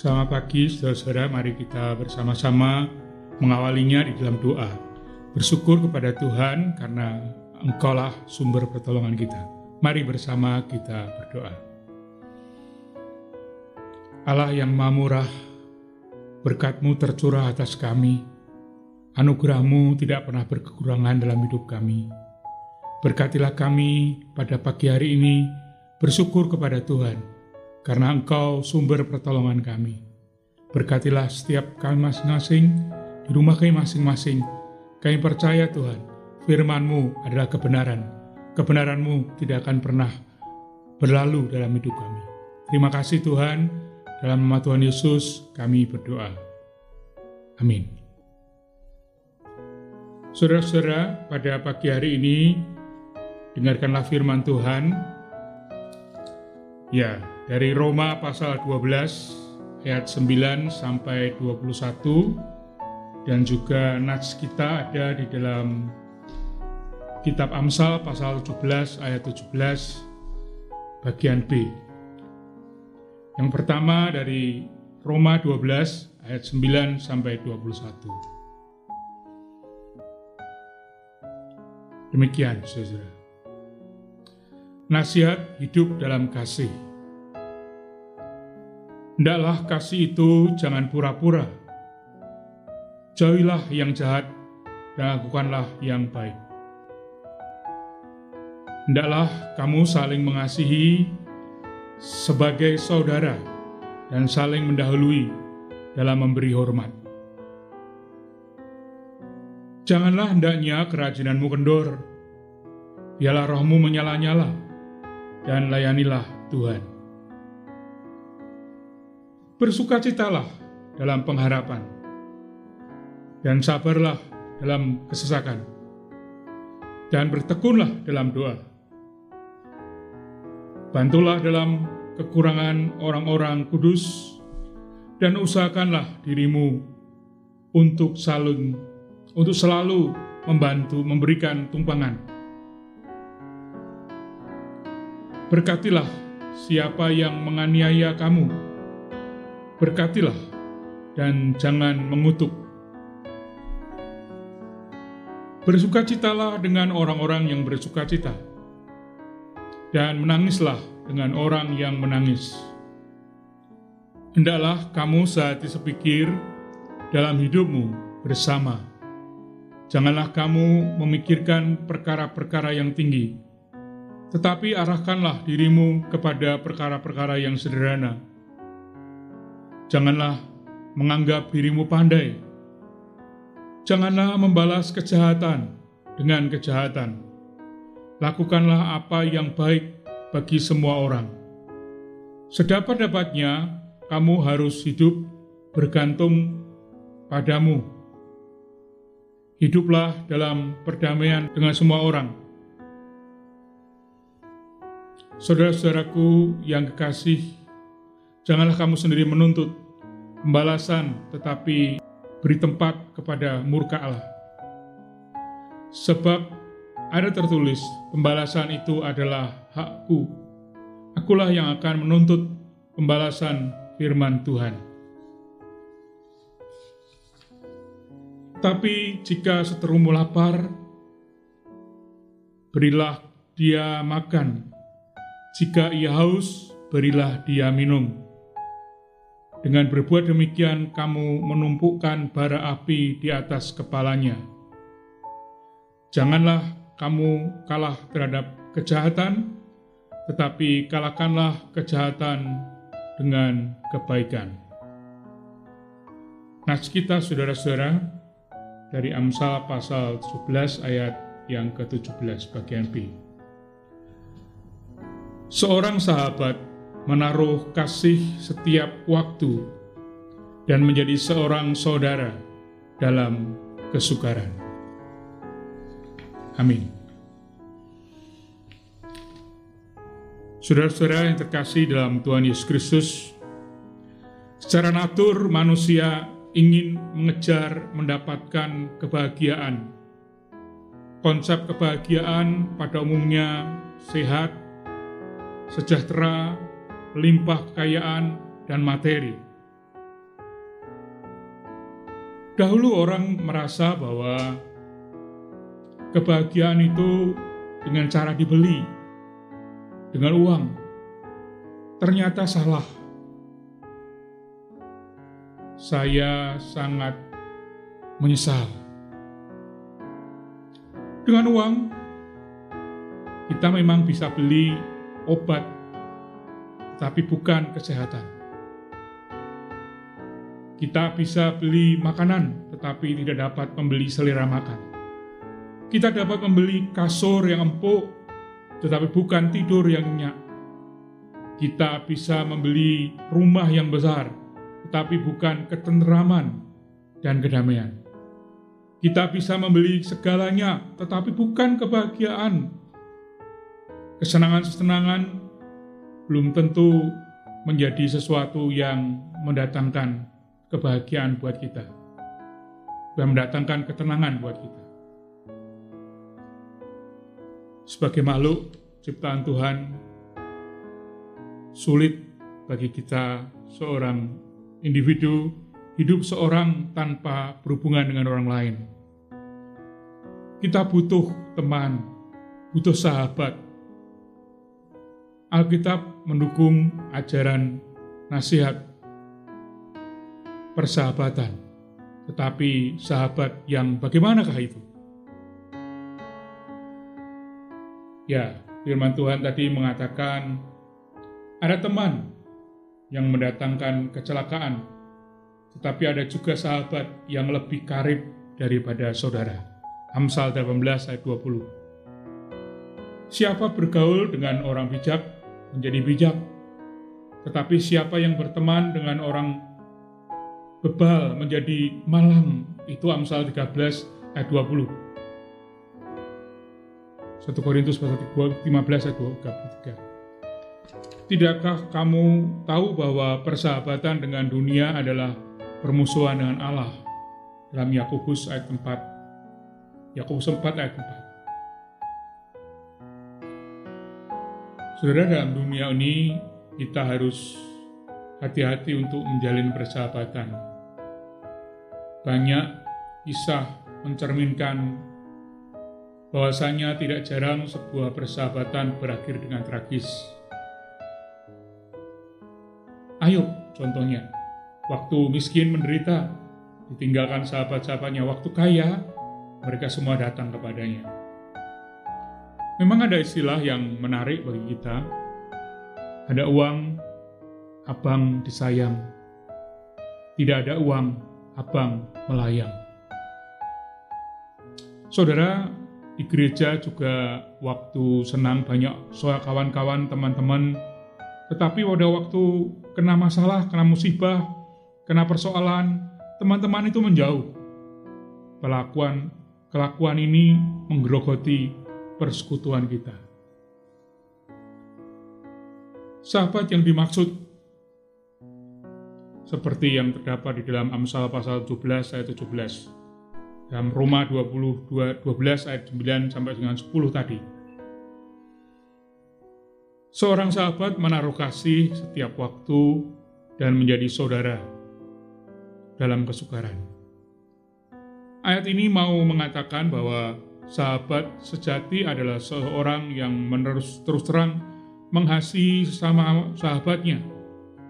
Selamat pagi saudara-saudara, mari kita bersama-sama mengawalinya di dalam doa. Bersyukur kepada Tuhan karena Engkaulah sumber pertolongan kita. Mari bersama kita berdoa. Allah yang maha murah, berkatmu tercurah atas kami, anugerahmu tidak pernah berkekurangan dalam hidup kami. Berkatilah kami pada pagi hari ini bersyukur kepada Tuhan, karena Engkau sumber pertolongan kami. Berkatilah setiap kami masing-masing, di rumah kami masing-masing. Kami percaya Tuhan, firman-Mu adalah kebenaran. Kebenaran-Mu tidak akan pernah berlalu dalam hidup kami. Terima kasih Tuhan, dalam nama Tuhan Yesus kami berdoa. Amin. Saudara-saudara, pada pagi hari ini dengarkanlah firman Tuhan. Ya, dari Roma pasal 12 ayat 9 sampai 21 dan juga nats kita ada di dalam kitab Amsal pasal 17 ayat 17 bagian B. Yang pertama dari Roma 12 ayat 9 sampai 21. Demikian, saudara. Nasihat hidup dalam kasih. Hendaklah kasih itu jangan pura-pura. Jauhilah yang jahat dan lakukanlah yang baik. Hendaklah kamu saling mengasihi sebagai saudara dan saling mendahului dalam memberi hormat. Janganlah hendaknya kerajinanmu kendor, biarlah rohmu menyala-nyala, dan layanilah Tuhan. Bersukacitalah dalam pengharapan, dan sabarlah dalam kesesakan, dan bertekunlah dalam doa Bantulah dalam kekurangan orang-orang kudus dan usahakanlah dirimu untuk saling untuk selalu membantu memberikan tumpangan. Berkatilah siapa yang menganiaya kamu. Berkatilah dan jangan mengutuk. Bersukacitalah dengan orang-orang yang bersukacita dan menangislah dengan orang yang menangis. Hendaklah kamu sehati sepikir dalam hidupmu bersama. Janganlah kamu memikirkan perkara-perkara yang tinggi, tetapi arahkanlah dirimu kepada perkara-perkara yang sederhana. Janganlah menganggap dirimu pandai. Janganlah membalas kejahatan dengan kejahatan lakukanlah apa yang baik bagi semua orang. Sedapat-dapatnya, kamu harus hidup bergantung padamu. Hiduplah dalam perdamaian dengan semua orang. Saudara-saudaraku yang kekasih, janganlah kamu sendiri menuntut pembalasan, tetapi beri tempat kepada murka Allah. Sebab ada tertulis, pembalasan itu adalah hakku. Akulah yang akan menuntut pembalasan firman Tuhan. Tapi jika seterumu lapar, berilah dia makan. Jika ia haus, berilah dia minum. Dengan berbuat demikian, kamu menumpukan bara api di atas kepalanya. Janganlah kamu kalah terhadap kejahatan, tetapi kalahkanlah kejahatan dengan kebaikan. Nats kita saudara-saudara dari Amsal pasal 17 ayat yang ke-17 bagian B. Seorang sahabat menaruh kasih setiap waktu dan menjadi seorang saudara dalam kesukaran. Amin. Saudara-saudara yang terkasih dalam Tuhan Yesus Kristus, secara natur manusia ingin mengejar mendapatkan kebahagiaan. Konsep kebahagiaan pada umumnya sehat, sejahtera, limpah kekayaan, dan materi. Dahulu orang merasa bahwa kebahagiaan itu dengan cara dibeli, dengan uang. Ternyata salah. Saya sangat menyesal. Dengan uang, kita memang bisa beli obat, tapi bukan kesehatan kita bisa beli makanan, tetapi tidak dapat membeli selera makan. Kita dapat membeli kasur yang empuk, tetapi bukan tidur yang nyenyak. Kita bisa membeli rumah yang besar, tetapi bukan ketenteraman dan kedamaian. Kita bisa membeli segalanya, tetapi bukan kebahagiaan. Kesenangan-kesenangan belum tentu menjadi sesuatu yang mendatangkan kebahagiaan buat kita dan mendatangkan ketenangan buat kita. Sebagai makhluk ciptaan Tuhan, sulit bagi kita seorang individu hidup seorang tanpa berhubungan dengan orang lain. Kita butuh teman, butuh sahabat. Alkitab mendukung ajaran nasihat persahabatan. Tetapi sahabat yang bagaimanakah itu? Ya, firman Tuhan tadi mengatakan ada teman yang mendatangkan kecelakaan, tetapi ada juga sahabat yang lebih karib daripada saudara. Amsal 18 ayat 20. Siapa bergaul dengan orang bijak menjadi bijak, tetapi siapa yang berteman dengan orang bebal menjadi malang. Itu Amsal 13 ayat 20. 1 Korintus pasal 15 ayat 23. Tidakkah kamu tahu bahwa persahabatan dengan dunia adalah permusuhan dengan Allah? Dalam Yakobus ayat 4. Yakobus 4 ayat 4. Saudara dalam dunia ini kita harus hati-hati untuk menjalin persahabatan banyak kisah mencerminkan bahwasanya tidak jarang sebuah persahabatan berakhir dengan tragis. Ayub contohnya, waktu miskin menderita, ditinggalkan sahabat-sahabatnya. Waktu kaya, mereka semua datang kepadanya. Memang ada istilah yang menarik bagi kita. Ada uang, abang disayang. Tidak ada uang, abang melayang. Saudara, di gereja juga waktu senang banyak soal kawan-kawan, teman-teman, tetapi pada waktu kena masalah, kena musibah, kena persoalan, teman-teman itu menjauh. Pelakuan kelakuan ini menggerogoti persekutuan kita. Sahabat yang dimaksud seperti yang terdapat di dalam Amsal pasal 17 ayat 17. Dalam Roma 22 12 ayat 9 sampai dengan 10 tadi. Seorang sahabat menaruh kasih setiap waktu dan menjadi saudara dalam kesukaran. Ayat ini mau mengatakan bahwa sahabat sejati adalah seorang yang menerus terus terang mengasihi sesama sahabatnya,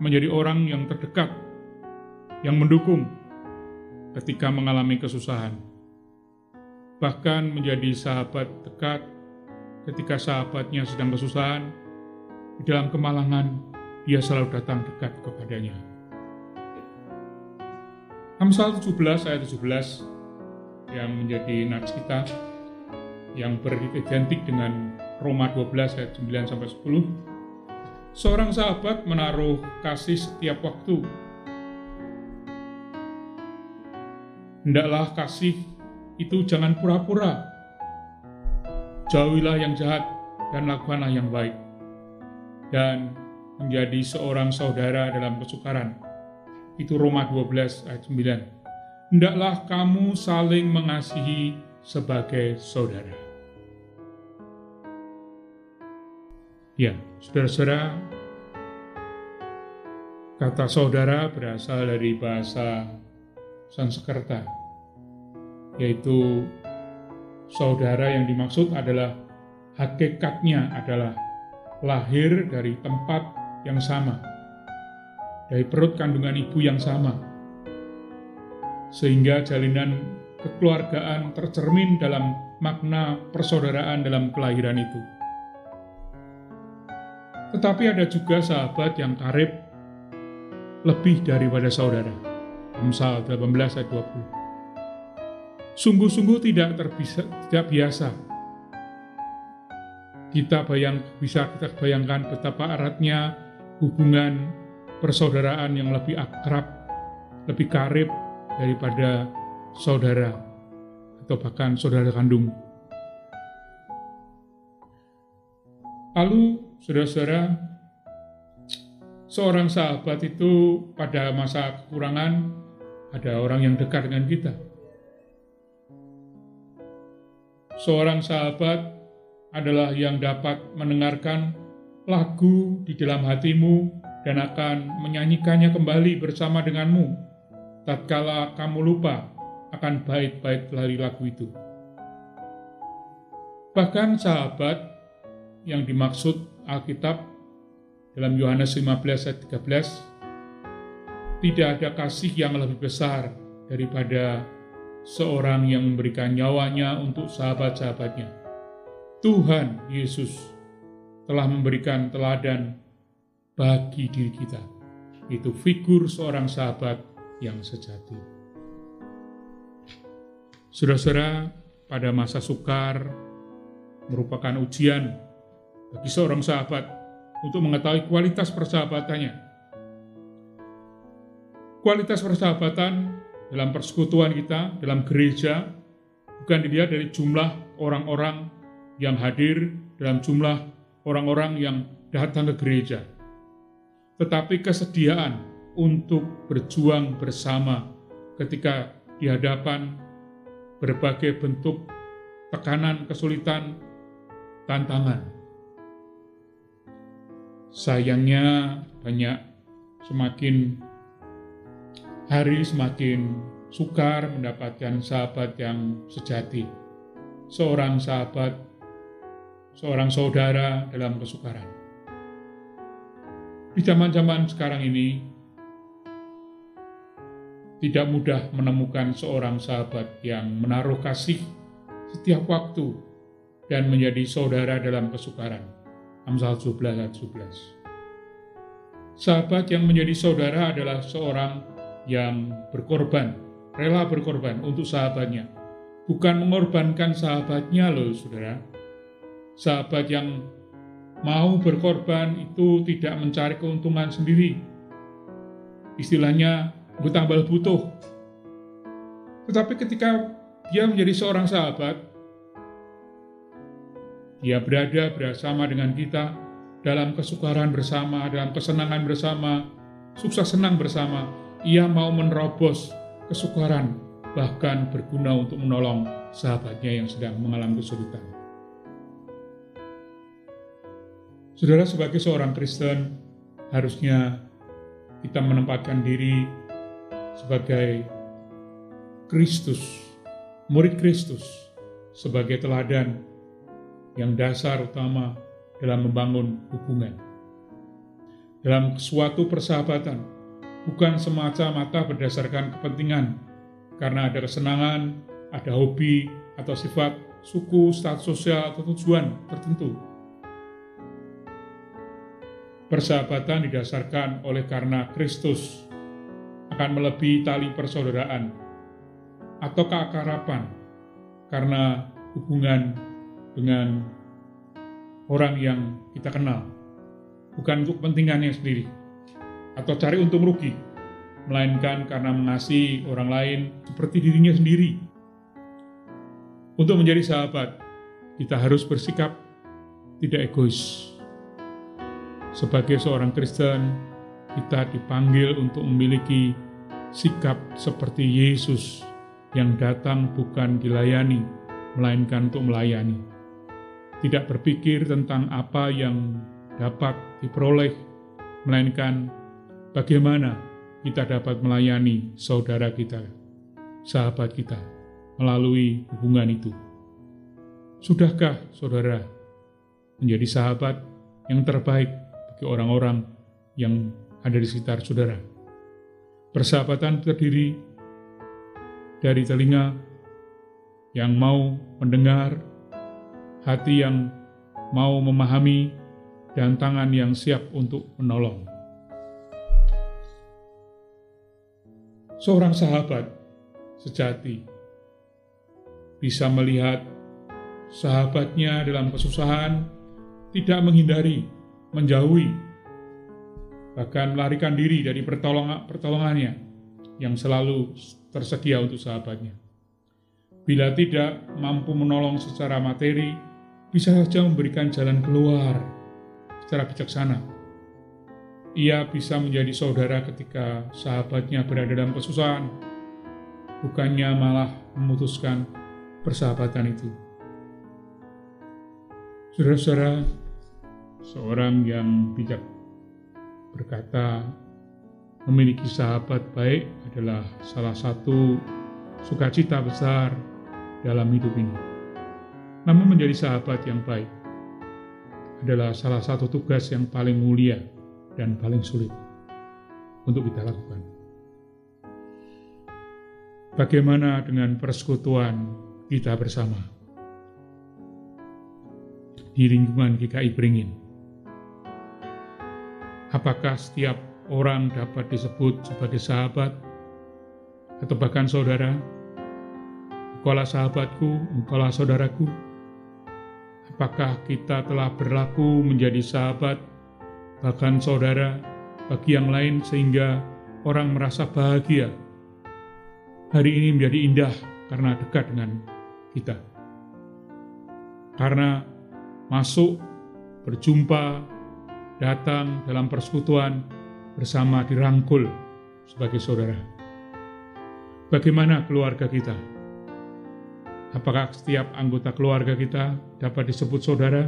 menjadi orang yang terdekat yang mendukung ketika mengalami kesusahan, bahkan menjadi sahabat dekat ketika sahabatnya sedang kesusahan. Di dalam kemalangan, dia selalu datang dekat kepadanya. Amsal 17 ayat 17 yang menjadi nats kita yang beridentik dengan Roma 12 ayat 9 sampai 10. Seorang sahabat menaruh kasih setiap waktu Hendaklah kasih itu jangan pura-pura. Jauhilah yang jahat dan lakukanlah yang baik. Dan menjadi seorang saudara dalam kesukaran. Itu Roma 12 ayat 9. Hendaklah kamu saling mengasihi sebagai saudara. Ya, saudara-saudara, kata saudara berasal dari bahasa Sansekerta yaitu saudara yang dimaksud adalah hakikatnya adalah lahir dari tempat yang sama, dari perut kandungan ibu yang sama, sehingga jalinan kekeluargaan tercermin dalam makna persaudaraan dalam kelahiran itu. Tetapi ada juga sahabat yang karib lebih daripada saudara. Amsal 18 ayat 20. Sungguh-sungguh tidak terbisa, tidak biasa. Kita bayang bisa kita bayangkan betapa eratnya hubungan persaudaraan yang lebih akrab, lebih karib daripada saudara atau bahkan saudara kandung. Lalu saudara-saudara, seorang sahabat itu pada masa kekurangan ada orang yang dekat dengan kita. Seorang sahabat adalah yang dapat mendengarkan lagu di dalam hatimu dan akan menyanyikannya kembali bersama denganmu tatkala kamu lupa akan bait-bait dari lagu itu. Bahkan sahabat yang dimaksud Alkitab dalam Yohanes 15 ayat 13 tidak ada kasih yang lebih besar daripada seorang yang memberikan nyawanya untuk sahabat-sahabatnya. Tuhan Yesus telah memberikan teladan bagi diri kita. Itu figur seorang sahabat yang sejati. Saudara-saudara, pada masa sukar merupakan ujian bagi seorang sahabat untuk mengetahui kualitas persahabatannya. Kualitas persahabatan dalam persekutuan kita, dalam gereja, bukan dilihat dari jumlah orang-orang yang hadir, dalam jumlah orang-orang yang datang ke gereja, tetapi kesediaan untuk berjuang bersama ketika di hadapan berbagai bentuk tekanan, kesulitan, tantangan. Sayangnya banyak semakin hari semakin sukar mendapatkan sahabat yang sejati. Seorang sahabat, seorang saudara dalam kesukaran. Di zaman-zaman sekarang ini, tidak mudah menemukan seorang sahabat yang menaruh kasih setiap waktu dan menjadi saudara dalam kesukaran. Amsal 17 ayat 17. Sahabat yang menjadi saudara adalah seorang yang berkorban, rela berkorban untuk sahabatnya. Bukan mengorbankan sahabatnya loh saudara. Sahabat yang mau berkorban itu tidak mencari keuntungan sendiri. Istilahnya gue tambah butuh. Tetapi ketika dia menjadi seorang sahabat, dia berada bersama dengan kita dalam kesukaran bersama, dalam kesenangan bersama, sukses senang bersama. Ia mau menerobos kesukaran, bahkan berguna untuk menolong sahabatnya yang sedang mengalami kesulitan. Saudara, sebagai seorang Kristen, harusnya kita menempatkan diri sebagai Kristus, murid Kristus, sebagai teladan yang dasar utama dalam membangun hubungan. Dalam suatu persahabatan, bukan semata-mata berdasarkan kepentingan, karena ada kesenangan, ada hobi, atau sifat suku, status sosial, atau tujuan tertentu. Persahabatan didasarkan oleh karena Kristus akan melebihi tali persaudaraan atau keakarapan karena hubungan dengan orang yang kita kenal, bukan untuk kepentingannya sendiri atau cari untung rugi, melainkan karena mengasihi orang lain seperti dirinya sendiri. Untuk menjadi sahabat, kita harus bersikap tidak egois. Sebagai seorang Kristen, kita dipanggil untuk memiliki sikap seperti Yesus yang datang bukan dilayani, melainkan untuk melayani. Tidak berpikir tentang apa yang dapat diperoleh, melainkan bagaimana kita dapat melayani saudara kita, sahabat kita, melalui hubungan itu. Sudahkah saudara menjadi sahabat yang terbaik bagi orang-orang yang ada di sekitar saudara? Persahabatan terdiri dari telinga yang mau mendengar, hati yang mau memahami, dan tangan yang siap untuk menolong. Seorang sahabat sejati bisa melihat sahabatnya dalam kesusahan, tidak menghindari, menjauhi, bahkan melarikan diri dari pertolongannya yang selalu tersedia untuk sahabatnya. Bila tidak mampu menolong secara materi, bisa saja memberikan jalan keluar secara bijaksana. Ia bisa menjadi saudara ketika sahabatnya berada dalam kesusahan, bukannya malah memutuskan persahabatan itu. Saudara-saudara, seorang yang bijak berkata, memiliki sahabat baik adalah salah satu sukacita besar dalam hidup ini. Namun menjadi sahabat yang baik adalah salah satu tugas yang paling mulia dan paling sulit untuk kita lakukan. Bagaimana dengan persekutuan kita bersama? di lingkungan GKI Beringin. Apakah setiap orang dapat disebut sebagai sahabat atau bahkan saudara? Engkaulah sahabatku, engkaulah saudaraku. Apakah kita telah berlaku menjadi sahabat, bahkan saudara, bagi yang lain sehingga orang merasa bahagia? Hari ini menjadi indah karena dekat dengan kita. Karena masuk, berjumpa, datang dalam persekutuan bersama dirangkul sebagai saudara. Bagaimana keluarga kita? Apakah setiap anggota keluarga kita dapat disebut saudara?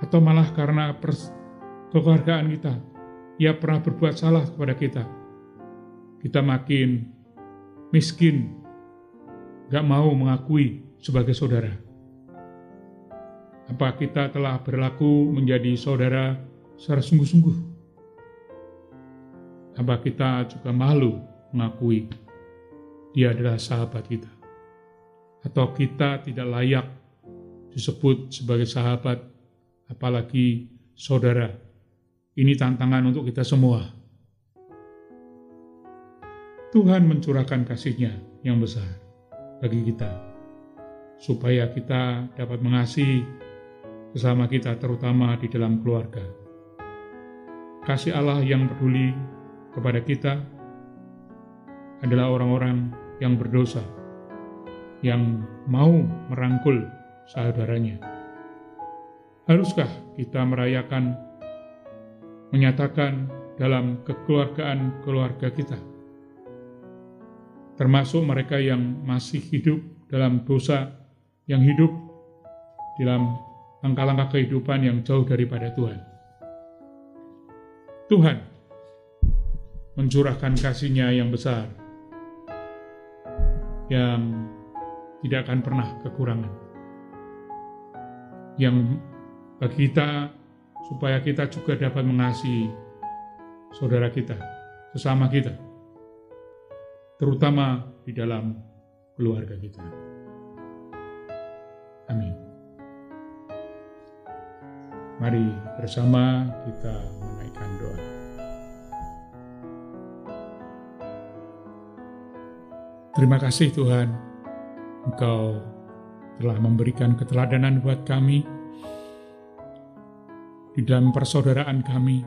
Atau malah karena kekeluargaan kita, ia pernah berbuat salah kepada kita. Kita makin miskin, gak mau mengakui sebagai saudara apa kita telah berlaku menjadi saudara secara sungguh-sungguh? Apa kita juga malu mengakui dia adalah sahabat kita? Atau kita tidak layak disebut sebagai sahabat, apalagi saudara? Ini tantangan untuk kita semua. Tuhan mencurahkan kasihnya yang besar bagi kita, supaya kita dapat mengasihi sesama kita terutama di dalam keluarga. Kasih Allah yang peduli kepada kita adalah orang-orang yang berdosa, yang mau merangkul saudaranya. Haruskah kita merayakan, menyatakan dalam kekeluargaan keluarga kita, termasuk mereka yang masih hidup dalam dosa, yang hidup dalam langkah-langkah kehidupan yang jauh daripada Tuhan. Tuhan mencurahkan kasihnya yang besar, yang tidak akan pernah kekurangan. Yang bagi kita, supaya kita juga dapat mengasihi saudara kita, sesama kita, terutama di dalam keluarga kita. Mari bersama kita menaikkan doa. Terima kasih Tuhan, Engkau telah memberikan keteladanan buat kami di dalam persaudaraan kami.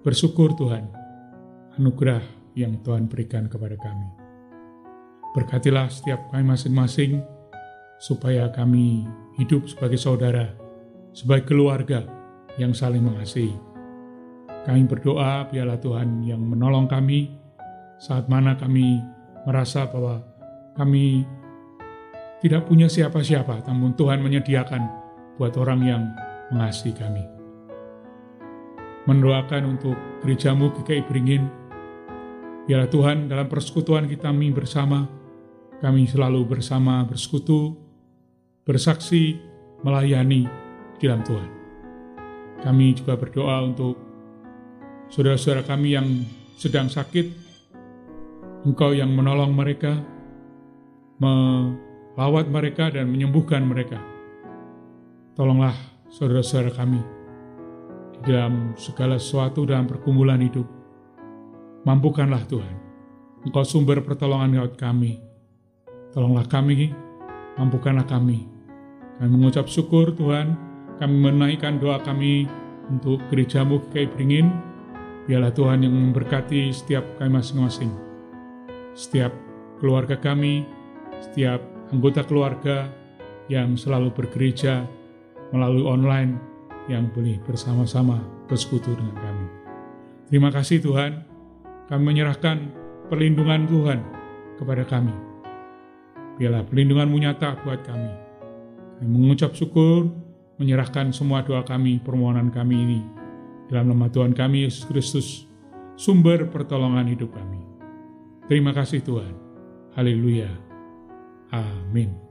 Bersyukur Tuhan, anugerah yang Tuhan berikan kepada kami. Berkatilah setiap kami masing-masing, supaya kami hidup sebagai saudara sebagai keluarga yang saling mengasihi. Kami berdoa biarlah Tuhan yang menolong kami saat mana kami merasa bahwa kami tidak punya siapa-siapa, namun Tuhan menyediakan buat orang yang mengasihi kami. Mendoakan untuk gerejamu GKI Beringin, biarlah Tuhan dalam persekutuan kita kami bersama, kami selalu bersama bersekutu, bersaksi, melayani di dalam Tuhan. Kami juga berdoa untuk saudara-saudara kami yang sedang sakit, Engkau yang menolong mereka, melawat mereka dan menyembuhkan mereka. Tolonglah saudara-saudara kami di dalam segala sesuatu dalam pergumulan hidup. Mampukanlah Tuhan, Engkau sumber pertolongan buat kami. Tolonglah kami, mampukanlah kami. Kami mengucap syukur Tuhan, kami menaikkan doa kami untuk gerejamu KKI Beringin. Biarlah Tuhan yang memberkati setiap kami masing-masing setiap keluarga kami, setiap anggota keluarga yang selalu bergereja melalui online yang boleh bersama-sama bersekutu dengan kami. Terima kasih Tuhan, kami menyerahkan perlindungan Tuhan kepada kami. Biarlah perlindunganmu nyata buat kami. Kami mengucap syukur, menyerahkan semua doa kami, permohonan kami ini dalam nama Tuhan kami Yesus Kristus, sumber pertolongan hidup kami. Terima kasih Tuhan. Haleluya. Amin.